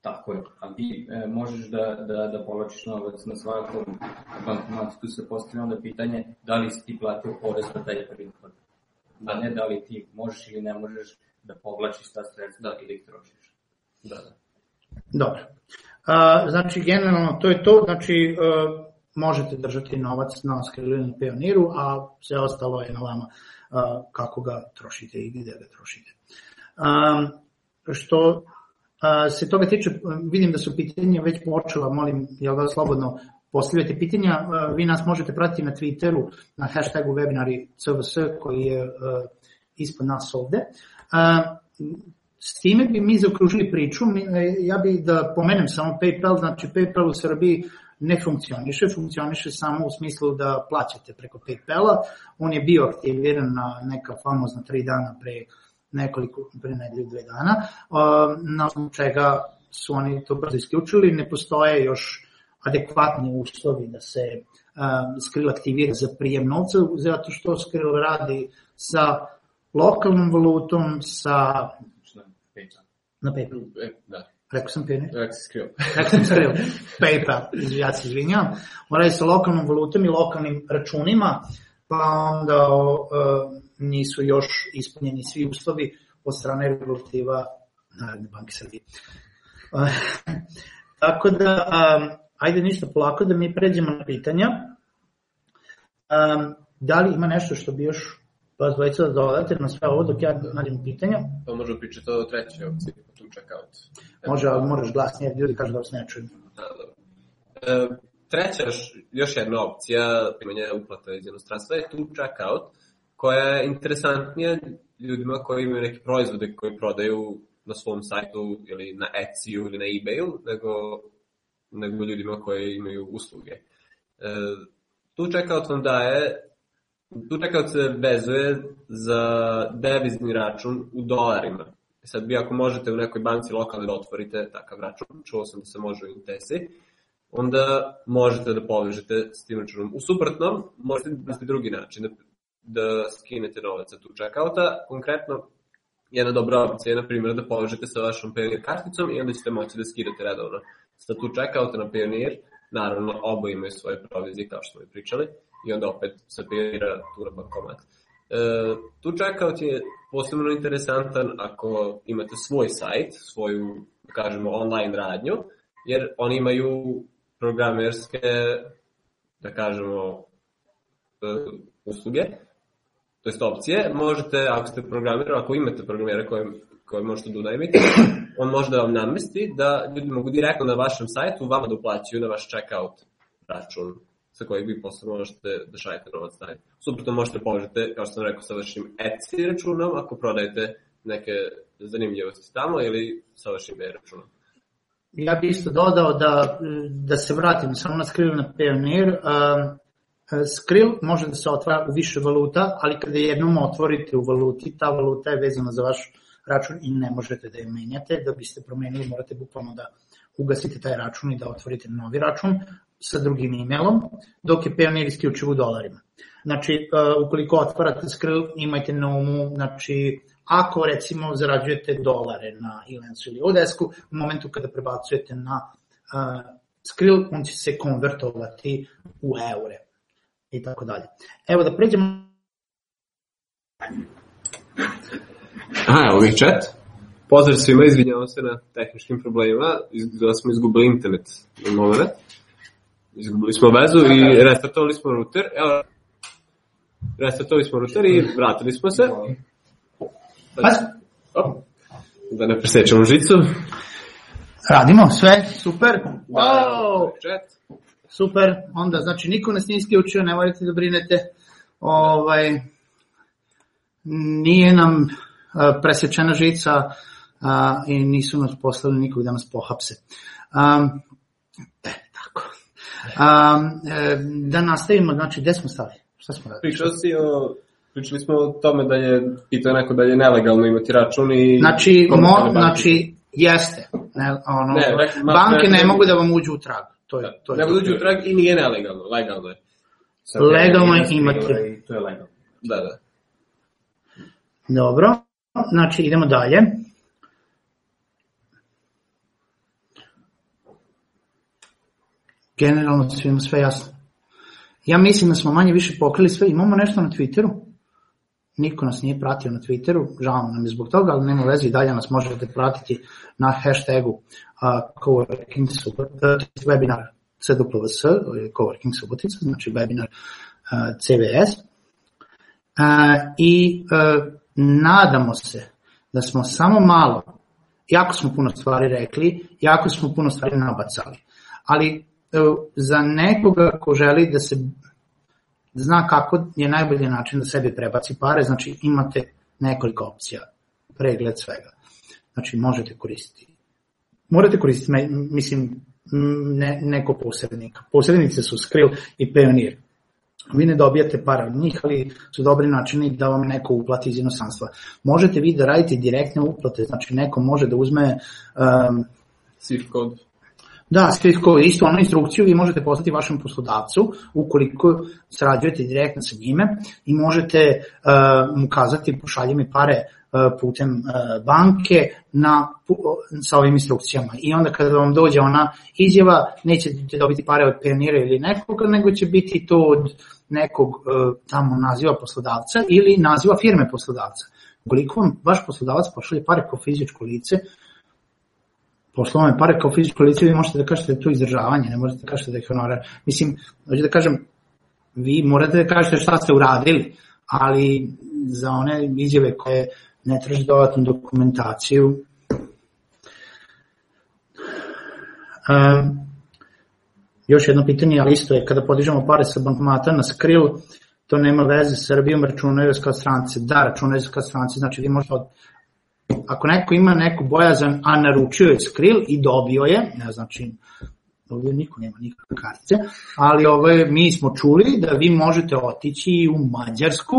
Tako je, a ti e, možeš da, da, da povlačiš novac na svakom bankomatu, tu se postavlja onda pitanje da li si ti platio porez na taj prihod, a ne da li ti možeš ili ne možeš da povlačiš ta sredstva da. ili ih trošiš. Da, da. Dobro. A, znači, generalno to je to, znači, a, e, možete držati novac na skrivenom pioniru, a sve ostalo je na vama a, kako ga trošite i gde ga trošite. A, što se toga tiče, vidim da su pitanja već počela, molim, jel da slobodno postavljate pitanja, vi nas možete pratiti na Twitteru, na hashtagu webinari CVS koji je ispod nas ovde. S time bi mi zaokružili priču, ja bi da pomenem samo PayPal, znači PayPal u Srbiji ne funkcioniše, funkcioniše samo u smislu da plaćate preko Paypala, on je bio aktiviran na neka famozna tri dana pre nekoliko, pre nedelju, dve dana, na osnovu čega su oni to brzo isključili, ne postoje još adekvatni uslovi da se Skrill aktivira za prijem novca, zato što Skrill radi sa lokalnom valutom, sa... Na PayPal. E, da. Rekao sam ne? Rekao si skril. Rekao sam skril. PayPal, ja se izvinjam. On radi sa lokalnom valutom i lokalnim računima, pa onda uh, nisu još ispunjeni svi uslovi od strane regulativa Narodne banke Srbije. Uh, tako da, um, ajde ništa polako da mi pređemo na pitanja. Um, da li ima nešto što bi još vas dvojica da dodate na sve ovo dok ja nađem pitanja? Pa možemo pričati o trećoj opciji, tu checkout. Može, ali moraš glasnije, ljudi kažu da vas ne čujem. Da, dobro. E, treća, još jedna opcija primanja uplata iz jednostranstva je tu checkout, koja je interesantnija ljudima koji imaju neke proizvode koji prodaju na svom sajtu ili na Etsy-u ili na eBay-u, nego, nego ljudima koji imaju usluge. E, tu checkout vam daje tu checkout se vezuje za devizni račun u dolarima. E sad bi ako možete u nekoj banci lokalne da otvorite takav račun, čuo sam da se može u Intesi, onda možete da povežete s tim računom. U suprotnom, možete da drugi način, da, da skinete novac sa tu checkouta. Konkretno, jedna dobra opcija je, na primjer, da povežete sa vašom Payoneer karticom i onda ćete moći da skidate redovno sa tu checkouta na Payoneer. Naravno, oba imaju svoje provizije, kao što smo i pričali, i onda opet se Payoneera tu na bankomat. E, tu checkout je posebno interesantan ako imate svoj sajt, svoju, da kažemo, online radnju, jer oni imaju programerske, da kažemo, e, usluge, to jest opcije, možete, ako ste programer, ako imate programere koje, koje možete da unajmite, on može da vam namesti da ljudi mogu direktno na vašem sajtu vama da uplaćuju na vaš checkout račun sa kojeg vi posle možete da šaljete novac dalje. Suprotno možete povežete, kao što sam rekao, sa vašim Etsy računom ako prodajete neke zanimljivosti tamo ili sa vašim e-računom. Ja bih isto dodao da, da se vratim samo na Skrill na Payoneer. Um, Skrill može da se otvara u više valuta, ali kada jednom otvorite u valuti, ta valuta je vezana za vaš račun i ne možete da je menjate. Da biste promenili morate bukvalno da ugasite taj račun i da otvorite novi račun sa drugim emailom, dok je Payoneer isključivo u dolarima. Znači, uh, ukoliko otvarate Skrill, imajte na umu, znači, ako recimo zarađujete dolare na Elansu ili Odesku, u momentu kada prebacujete na uh, Skrill, on će se konvertovati u eure i tako dalje. Evo da pređemo Aha, evo bih chat. Pozdrav svima, izvinjavam se na tehničkim problemima, da smo izgubili internet na moment. Izgubili smo vezu i restartovali smo router. Evo, restartovali smo router i vratili smo se. Op, da ne presečemo žicu. Radimo sve, super. Wow. Super, onda znači niko nas nije isključio, ne morate da brinete. Ovaj, nije nam uh, presečena žica uh, i nisu nas poslali nikog da nas pohapse. Um, e, tako. Um, da nastavimo, znači, gde smo stali? Šta smo radili? Pričao si o Pričali smo o tome da je, i to neko da je nelegalno imati račun i... Znači, mo, znači jeste. Ne, ono, ne, nek, banke ne, ne mogu da vam uđu u trag. To je, da, to je ne da uđu u trag i nije nelegalno, legalno je. Sad, legalno je imati. To je legalno. Da, da. Dobro, znači idemo dalje. generalno svima sve jasno. Ja mislim da smo manje više pokrili sve, imamo nešto na Twitteru, niko nas nije pratio na Twitteru, žao nam je zbog toga, ali nema veze i dalje nas možete pratiti na hashtagu uh, coworking uh, webinar CWS, coworking subotica, znači webinar uh, CVS. Uh, I uh, nadamo se da smo samo malo, jako smo puno stvari rekli, jako smo puno stvari nabacali, ali za nekoga ko želi da se zna kako je najbolji način da sebi prebaci pare, znači imate nekoliko opcija, pregled svega. Znači možete koristiti. Morate koristiti, mislim, ne, neko posrednika. Posrednice su Skrill i Payoneer. Vi ne dobijate para od njih, ali su dobri načini da vam neko uplati iz inostranstva. Možete vi da radite direktne uplate, znači neko može da uzme um, Swift kod. Da, isto onu instrukciju vi možete poslati vašem poslodavcu ukoliko sarađujete direktno sa njime i možete uh, mu kazati pošalje mi pare uh, putem uh, banke na, sa ovim instrukcijama. I onda kada vam dođe ona izjava, nećete dobiti pare od pionira ili nekoga, nego će biti to od nekog uh, tamo naziva poslodavca ili naziva firme poslodavca. Ukoliko vam vaš poslodavac pošalje pare kao fizičko lice, poslovne pare kao fizičko lice, vi možete da kažete da to izdržavanje, ne možete da kažete da je honorar. Mislim, hoću da kažem, vi morate da kažete šta ste uradili, ali za one izjave koje ne traži dodatnu dokumentaciju, um, još jedno pitanje, ali isto je, kada podižemo pare sa bankomata na Skrill, to nema veze sa Srbijom, računaju kao strance. Da, računaju kao strance, znači vi možete od ako neko ima neku bojazan, a naručio je skril i dobio je, ne znači ovdje niko nema nikakve kartice, ali ovaj, mi smo čuli da vi možete otići u Mađarsku,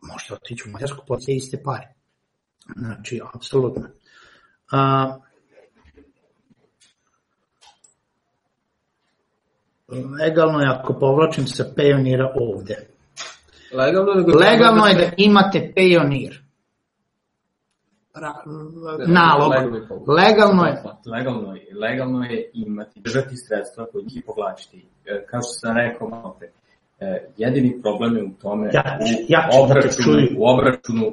možete otići u Mađarsku po te iste pare. Znači, apsolutno. A, legalno je ako povlačim sa Payoneera ovde. Legalno, legalno je da imate Payoneer nalog. Legalno je. Legalno je, legalno je imati, držati sredstva koji će povlačiti. E, kao što sam rekao malo pre, e, jedini problem je u tome ja, ja u, obračunu, u obračunu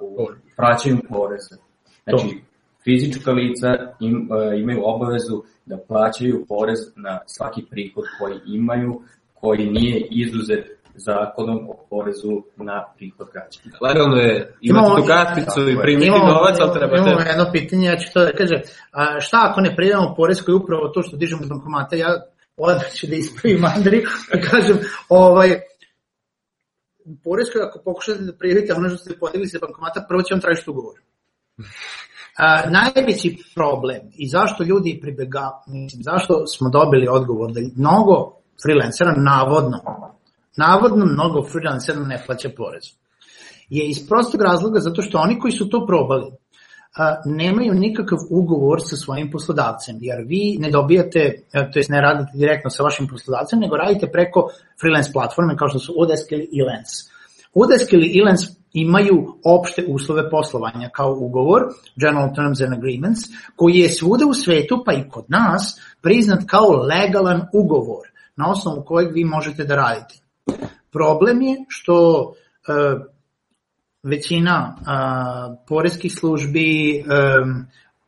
u praćanju poreza. Znači, to. fizička lica im, e, imaju obavezu da plaćaju porez na svaki prihod koji imaju, koji nije izuzet zakonom o porezu na prihod građana. Legalno je imati tu karticu i primiti imamo, novac, ali treba... Imamo jedno pitanje, ja ću to da kažem, a šta ako ne prijavamo porez koji je upravo to što dižemo iz bankomata, ja odmah ću da ispravim Andri i kažem, ovaj, porez koji ako pokušate da prijavite ono što ste podigli se bankomata, prvo će vam tražiti ugovor. A, najveći problem i zašto ljudi pribega, mislim, zašto smo dobili odgovor da mnogo freelancera navodno navodno mnogo freelancera ne plaća porez. Je iz prostog razloga zato što oni koji su to probali, a, nemaju nikakav ugovor sa svojim poslodavcem, jer vi ne dobijate, to jest ne radite direktno sa vašim poslodavcem, nego radite preko freelance platforme kao što su Odesk ili Elance. Odesk ili Elance imaju opšte uslove poslovanja kao ugovor, General Terms and Agreements, koji je svuda u svetu, pa i kod nas, priznat kao legalan ugovor na osnovu kojeg vi možete da radite. Problem je što e, većina e, poreskih službi, e,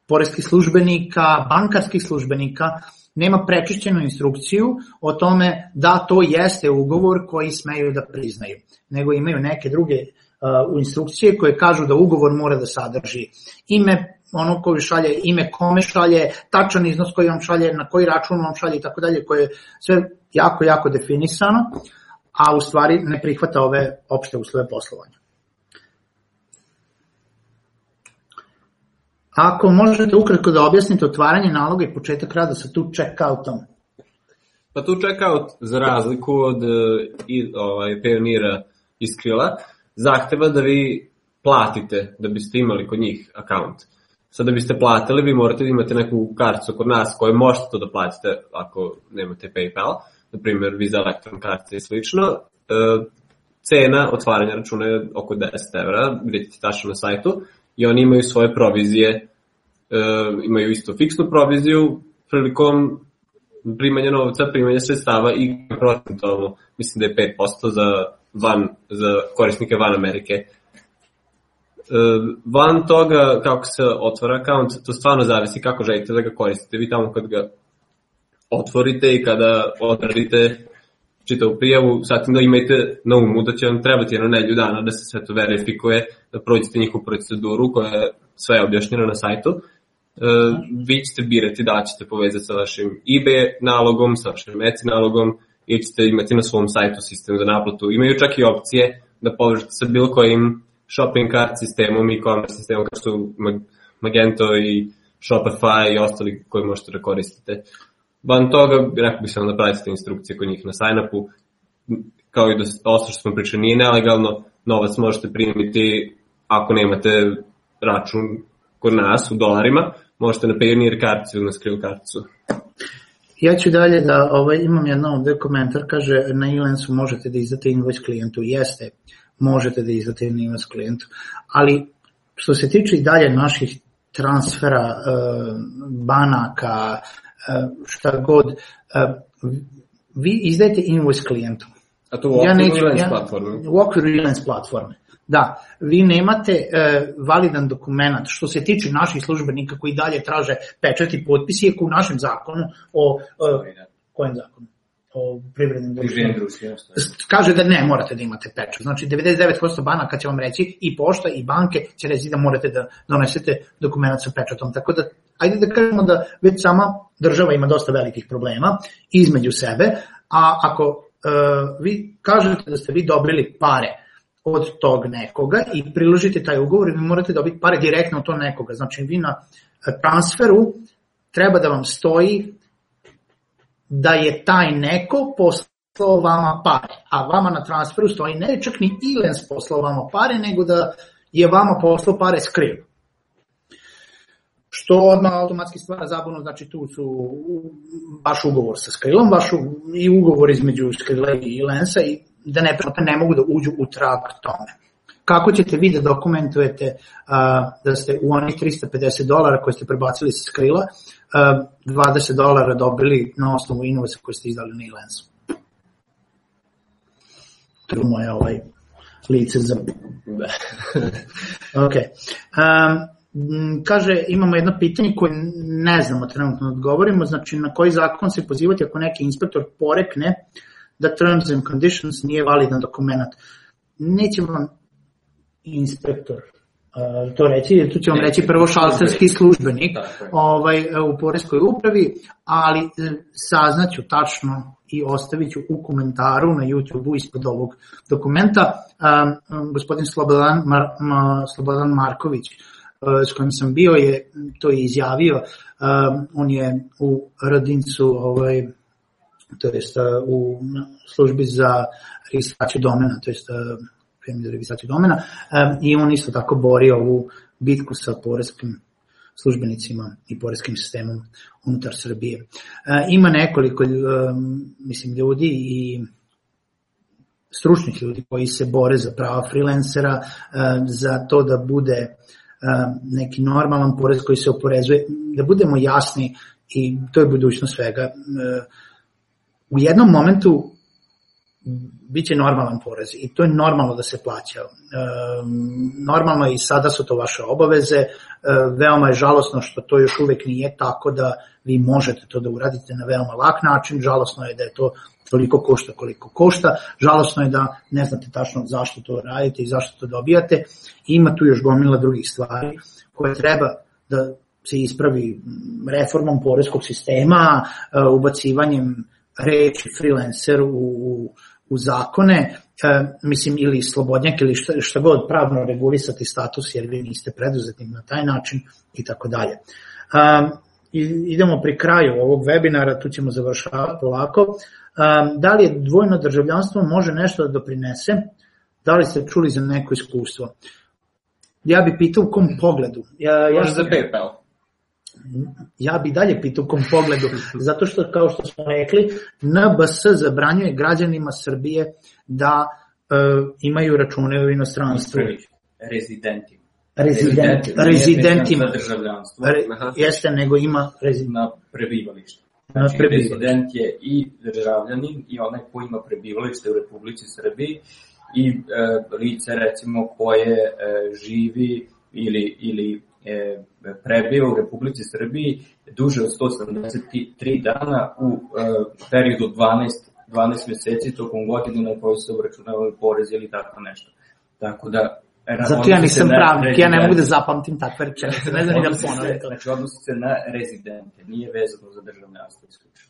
poreskih službenika, bankarskih službenika nema prečišćenu instrukciju o tome da to jeste ugovor koji smeju da priznaju, nego imaju neke druge uh, instrukcije koje kažu da ugovor mora da sadrži ime ono koji šalje, ime kome šalje, tačan iznos koji vam šalje, na koji račun vam šalje i tako dalje, koje je sve jako, jako definisano a u stvari ne prihvata ove opšte uslove poslovanja. Ako možete ukratko da objasnite otvaranje naloga i početak rada sa tu checkoutom. Pa tu checkout, za razliku od e, i, ovaj, Payoneera iz Krila, zahteva da vi platite da biste imali kod njih akaunt. Sad da biste platili, vi morate da imate neku karticu kod nas koje možete to da platite ako nemate PayPal. Uh, na primjer Visa Electron kartice i slično, e, cena otvaranja računa je oko 10 evra, vidite tačno na sajtu, i oni imaju svoje provizije, e, imaju isto fiksnu proviziju prilikom primanja novca, primanja sredstava i procentovno, mislim da je 5% za, van, za korisnike van Amerike. E, van toga kako se otvara account, to stvarno zavisi kako želite da ga koristite. Vi tamo kad ga otvorite i kada odradite čitavu prijavu, sad da imajte na umu da će vam trebati jedno nedelju dana da se sve to verifikuje, da prođete njihovu proceduru koja je sve objašnjena na sajtu. E, vi ćete birati da ćete povezati sa vašim eBay nalogom, sa vašim Etsy nalogom ili ćete imati na svom sajtu sistem za naplatu. Imaju čak i opcije da povežete sa bilo kojim shopping cart sistemom e-commerce sistemom kao su Magento i Shopify i ostali koji možete da koristite. Van toga, rekao bih samo da pratite instrukcije kod njih na sign-upu, kao i da ostalo što smo pričali nije nelegalno, novac možete primiti ako nemate račun kod nas u dolarima, možete na Payoneer karticu ili na Skrill karticu. Ja ću dalje da ovaj, imam jedno ovde komentar, kaže na Elensu možete da izdate invoice klijentu. Jeste, možete da izdate invoice klijentu, ali što se tiče i dalje naših transfera, eh, banaka, šta god, eh, vi izdajete invoice klijentu. A to u okviru ja neću, Elens ja, platforme? U okviru Elens platforme. Da, vi nemate e, validan dokument što se tiče naših službenika koji dalje traže pečat i potpis, iako u našem zakonu o, e, kojem zakonu? O privrednim društvima. Kaže da ne morate da imate pečat. Znači 99% banaka će vam reći i pošta i banke će reći da morate da donesete dokument sa pečatom. Tako da ajde da kažemo da već sama država ima dosta velikih problema između sebe, a ako uh, vi kažete da ste vi dobili pare od tog nekoga i priložite taj ugovor i vi morate dobiti pare direktno od tog nekoga. Znači vi na transferu treba da vam stoji da je taj neko poslao vama pare, a vama na transferu stoji ne čak ni Ilens poslao vama pare, nego da je vama poslao pare skriv. Što odmah automatski stvara zabunu, znači tu su baš ugovor sa Skrilom, baš i ugovor između Skrila i Lensa i da ne, ne mogu da uđu u trag tome. Kako ćete vi da dokumentujete uh, da ste u onih 350 dolara koje ste prebacili sa Skrila, 20 dolara dobili na osnovu inovaca koje ste izdali na e-lensu? To je moje ovaj lice za... ok. Um, kaže, imamo jedno pitanje koje ne znamo trenutno da odgovorimo, znači na koji zakon se pozivati ako neki inspektor porekne da terms and conditions nije validan dokument. Neće vam inspektor to reći, tu će vam reći prvo šalterski službenik ovaj, u Poreskoj upravi, ali e, saznaću tačno i ostavit ću u komentaru na YouTube-u ispod ovog dokumenta. Um, gospodin Slobodan, Mar, Ma, Slobodan Marković, s kojim sam bio, je to je izjavio. Um, on je u Radincu ovaj, to jest u službi za registraciju domena, to jest firmi za registraciju domena i on isto tako bori ovu bitku sa poreskim službenicima i poreskim sistemom unutar Srbije. Ima nekoliko mislim ljudi i stručnih ljudi koji se bore za prava freelancera, za to da bude neki normalan porez koji se oporezuje, da budemo jasni i to je budućnost svega u jednom momentu biće normalan porez i to je normalno da se plaća. Normalno i sada su to vaše obaveze, veoma je žalosno što to još uvek nije tako da vi možete to da uradite na veoma lak način, žalosno je da je to toliko košta koliko košta, žalosno je da ne znate tačno zašto to radite i zašto to dobijate. Ima tu još gomila drugih stvari koje treba da se ispravi reformom poreskog sistema, ubacivanjem reči freelancer u, u, u zakone, e, mislim ili slobodnjak ili šta, šta god pravno regulisati status jer vi niste preduzetni na taj način i tako dalje. Um, idemo pri kraju ovog webinara, tu ćemo završavati polako. Um, da li je dvojno državljanstvo može nešto da doprinese? Da li ste čuli za neko iskustvo? Ja bih pitao u kom pogledu. Ja, ja Može za PayPal ja bi dalje pitao kom pogledu, zato što, kao što smo rekli, NBS zabranjuje građanima Srbije da uh, imaju račune u inostranstvu. Rezidenti. Rezident, rezidentima. državljanstvo. Re, jeste, nego ima rezident. Na prebivalište. Znači, na prebivalište. rezident je i državljanin i onaj ko ima prebivalište u Republici Srbiji i e, lice recimo koje e, živi ili, ili e, prebio u Republici Srbiji duže od 173 dana u e, periodu 12, 12 meseci tokom godine na kojoj se uračunavaju porez ili tako nešto. Tako da Zato ja nisam pravnik, ja ne mogu da zapamtim takve rečenice, ne znam ni da ponovim. Znači, odnosi se na rezidente, nije vezano za državljanstvo isključivo.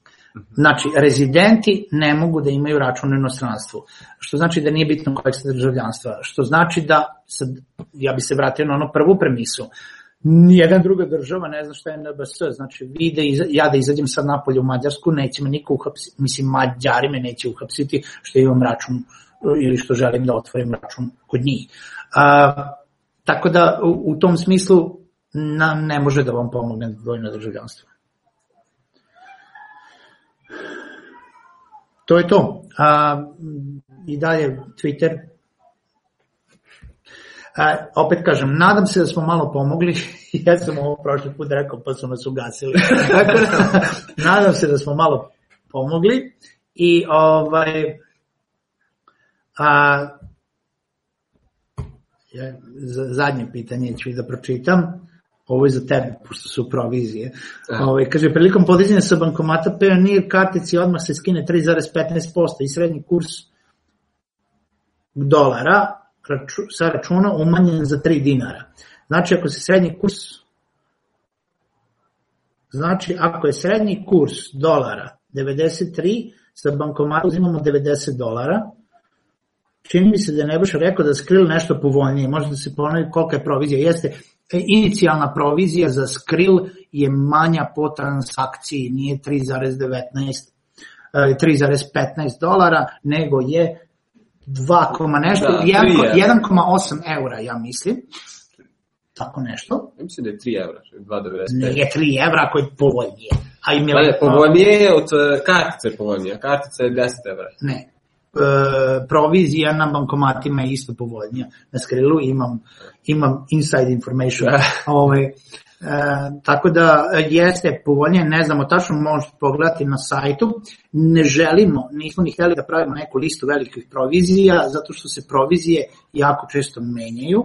Znači, rezidenti ne mogu da imaju račun u inostranstvu, što znači da nije bitno kojeg ste državljanstva, što znači da, sad, ja bi se vratio na ono prvu premisu, Nijedan druga država ne zna šta je NBS, znači vi da iz, ja da izađem sad napolje u Mađarsku, neće me niko uhapsiti, mislim Mađari me neće uhapsiti što imam račun ili što želim da otvorim račun kod njih. A, tako da u, u tom smislu nam ne može da vam pomogne dvojno državljanstvo. To je to. A, I dalje Twitter. A, opet kažem, nadam se da smo malo pomogli. ja sam ovo prošli put rekao pa su nas ugasili. Tako da, nadam se da smo malo pomogli. I ovaj, a, ja, zadnje pitanje ću da pročitam ovo je za tebe, pošto su provizije. Ove, ovaj, kaže, prilikom podizanja sa bankomata Payoneer kartici odmah se skine 3,15% i srednji kurs dolara sa računa umanjen za 3 dinara. Znači, ako se srednji kurs Znači, ako je srednji kurs dolara 93, sa bankomata uzimamo 90 dolara, čini mi se da je Nebojša rekao da skril nešto povoljnije, možda da se ponovi kolika je provizija. Jeste, e, inicijalna provizija za skril je manja po transakciji, nije 3,19 3,15 e, dolara, nego je 2, nešto, da, 1,8 eura, ja mislim. Tako nešto. Ja mislim da je 3 evra, 2,95. Nije 3 evra ako je povoljnije. A i pa je povoljnije od e, kartice povoljnije. Kartica je 10 evra. Ne, E, provizija na bankomatima je isto povoljnija. Na Skrilu imam, imam inside information. Ove, ovaj, tako da jeste povoljnije, ne znamo tačno, možete pogledati na sajtu. Ne želimo, nismo ni hteli da pravimo neku listu velikih provizija, zato što se provizije jako često menjaju.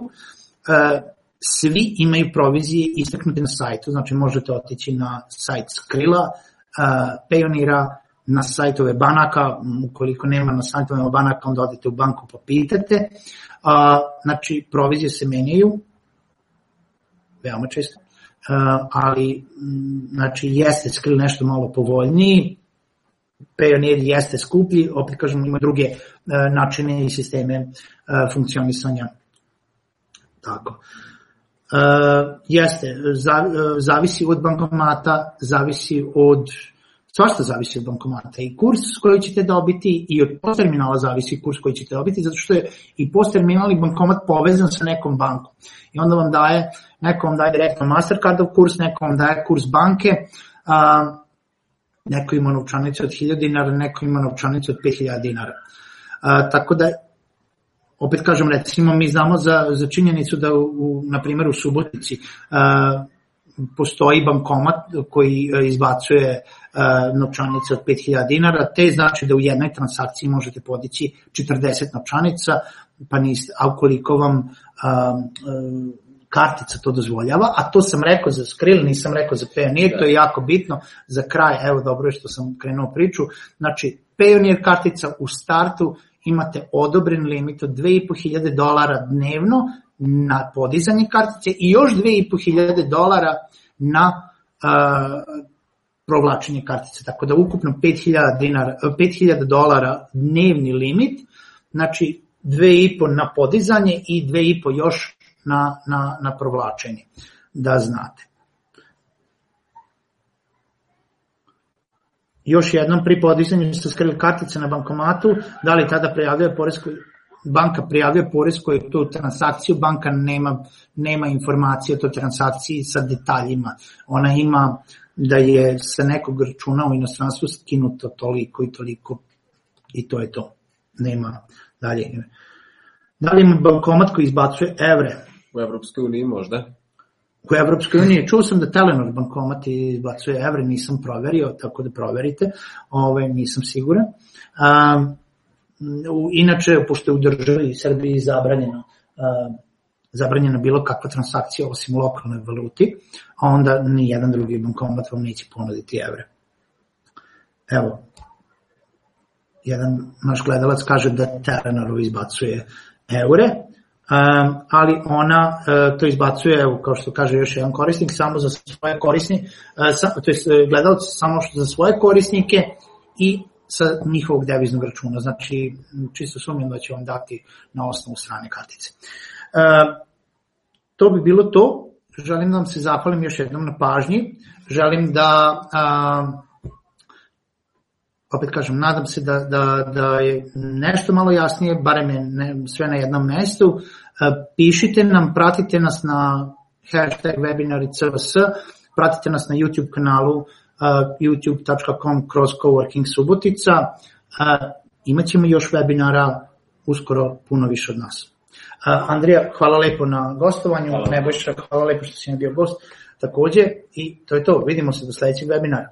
E, svi imaju provizije istaknute na sajtu, znači možete otići na sajt Skrilla, uh, Payoneera, na sajtove banaka, ukoliko nema na sajtove banaka, onda odete u banku pa pitate. A, znači, provizije se menjaju, veoma često, ali znači, jeste skril nešto malo povoljniji, Payoneer jeste skuplji, opet kažem ima druge a, načine i sisteme a, funkcionisanja. Tako. Uh, jeste, za, zavisi od bankomata, zavisi od Svašta zavisi od bankomata i kurs koji ćete dobiti i od postterminala zavisi kurs koji ćete dobiti, zato što je i postterminal i bankomat povezan sa nekom bankom. I onda vam daje, neko vam daje direktno Mastercardov kurs, neko vam daje kurs banke, a, neko ima novčanicu od 1000 dinara, neko ima novčanicu od 5000 dinara. A, tako da opet kažem, recimo mi znamo za, za činjenicu da u, na primjer u Subotici a, postoji bankomat koji e, izbacuje e, novčanice od 5000 dinara, te znači da u jednoj transakciji možete podići 40 novčanica, pa niste, a ukoliko vam e, kartica to dozvoljava, a to sam rekao za Skrill, nisam rekao za Payoneer, to je jako bitno. Za kraj, evo dobro je što sam krenuo priču, znači Payoneer kartica u startu imate odobren limit od 2500 dolara dnevno na podizanje kartice i još 2500 dolara na uh, provlačenje kartice. Tako da ukupno 5000 dinara, 5000 dolara dnevni limit, znači 2,5 na podizanje i 2,5 još na, na, na provlačenje, da znate. Još jednom pri podizanju ste skrili kartice na bankomatu, da li tada prijavljuje porezko banka prijavljuje poresku tu transakciju, banka nema, nema informacije o toj transakciji sa detaljima. Ona ima da je sa nekog računa u inostranstvu skinuto toliko i toliko i to je to. Nema dalje. Da li ima bankomat koji izbacuje evre? U Evropskoj uniji možda. U Evropskoj uniji čuo sam da Telenor bankomat izbacuje evre, nisam proverio, tako da proverite, Ove, nisam siguran. Um, inače, pošto je u državi Srbiji zabranjeno zabranjena bilo kakva transakcija osim u lokalnoj valuti, a onda ni jedan drugi bankomat vam neće ponuditi evre. Evo, jedan naš gledalac kaže da Terranor izbacuje eure, um, ali ona uh, to izbacuje, evo, kao što kaže još jedan korisnik, samo za svoje korisnike, uh, sa, to je gledalac samo što za svoje korisnike i sa njihovog deviznog računa. Znači, čisto sumnjam da će vam dati na osnovu strane kartice. E, to bi bilo to. želim da vam se zahvalim još jednom na pažnji. Želim da a, opet kažem, nadam se da, da, da je nešto malo jasnije, barem je ne, sve na jednom mestu. Pišite nam, pratite nas na hashtag webinari CVS, pratite nas na YouTube kanalu youtube.com kroz coworking Subotica. Imaćemo još webinara uskoro puno više od nas. Andrija, hvala lepo na gostovanju, hvala. Nebojša, hvala lepo što si nam bio gost takođe i to je to, vidimo se do sledećeg webinara.